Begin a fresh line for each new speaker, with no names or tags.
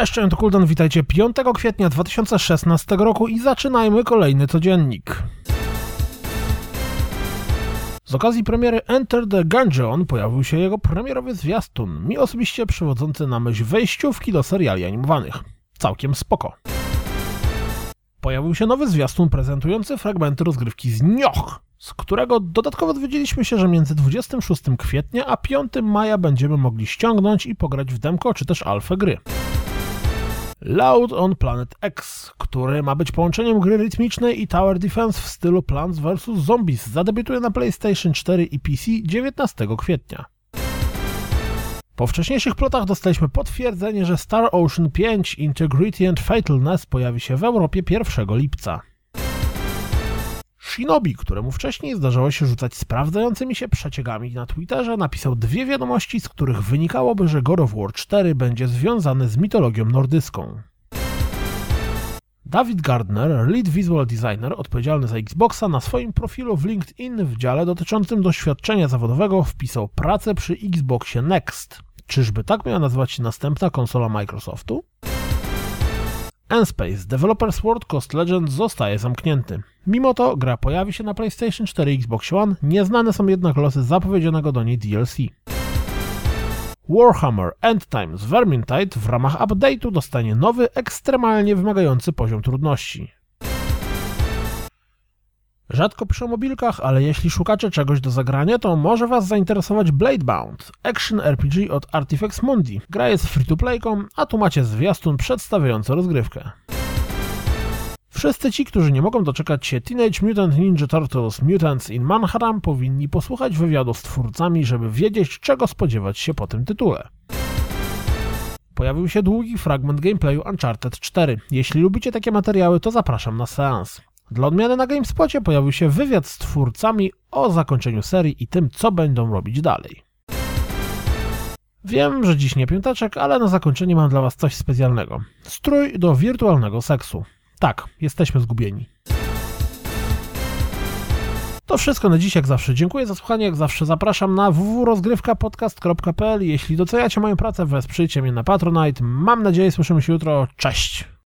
Cześć, to Kuldan, witajcie 5 kwietnia 2016 roku i zaczynajmy kolejny codziennik. Z okazji premiery Enter the Gungeon pojawił się jego premierowy zwiastun, mi osobiście przywodzący na myśl wejściówki do seriali animowanych. Całkiem spoko. Pojawił się nowy zwiastun prezentujący fragmenty rozgrywki z Nioch, z którego dodatkowo dowiedzieliśmy się, że między 26 kwietnia a 5 maja będziemy mogli ściągnąć i pograć w demko czy też alfę gry. Loud on Planet X, który ma być połączeniem gry rytmicznej i Tower Defense w stylu Plants vs. Zombies, zadebiutuje na PlayStation 4 i PC 19 kwietnia. Po wcześniejszych plotach dostaliśmy potwierdzenie, że Star Ocean 5 Integrity and Fatalness pojawi się w Europie 1 lipca. Shinobi, któremu wcześniej zdarzało się rzucać sprawdzającymi się przeciegami na Twitterze, napisał dwie wiadomości, z których wynikałoby, że God of War 4 będzie związany z mitologią nordyską. David Gardner, lead visual designer odpowiedzialny za Xboxa, na swoim profilu w LinkedIn w dziale dotyczącym doświadczenia zawodowego wpisał pracę przy Xboxie Next. Czyżby tak miała nazywać się następna konsola Microsoftu? Enspace Developers World Coast Legend zostaje zamknięty. Mimo to gra pojawi się na PlayStation 4 i Xbox One, nieznane są jednak losy zapowiedzianego do niej DLC. Warhammer End Times Vermintide w ramach update'u dostanie nowy, ekstremalnie wymagający poziom trudności. Rzadko piszę o mobilkach, ale jeśli szukacie czegoś do zagrania, to może Was zainteresować Bladebound, action RPG od Artifex Mundi. Gra jest free-to-playką, a tu macie zwiastun przedstawiający rozgrywkę. Wszyscy ci, którzy nie mogą doczekać się Teenage Mutant Ninja Turtles Mutants in Manhattan powinni posłuchać wywiadu z twórcami, żeby wiedzieć, czego spodziewać się po tym tytule. Pojawił się długi fragment gameplayu Uncharted 4. Jeśli lubicie takie materiały, to zapraszam na seans. Dla odmiany na GameSpocie pojawił się wywiad z twórcami o zakończeniu serii i tym, co będą robić dalej. Wiem, że dziś nie piąteczek, ale na zakończenie mam dla Was coś specjalnego. Strój do wirtualnego seksu. Tak, jesteśmy zgubieni. To wszystko na dziś, jak zawsze. Dziękuję za słuchanie, jak zawsze zapraszam na www.rozgrywkapodcast.pl Jeśli doceniacie moją pracę, wesprzyjcie mnie na Patronite. Mam nadzieję, słyszymy się jutro. Cześć!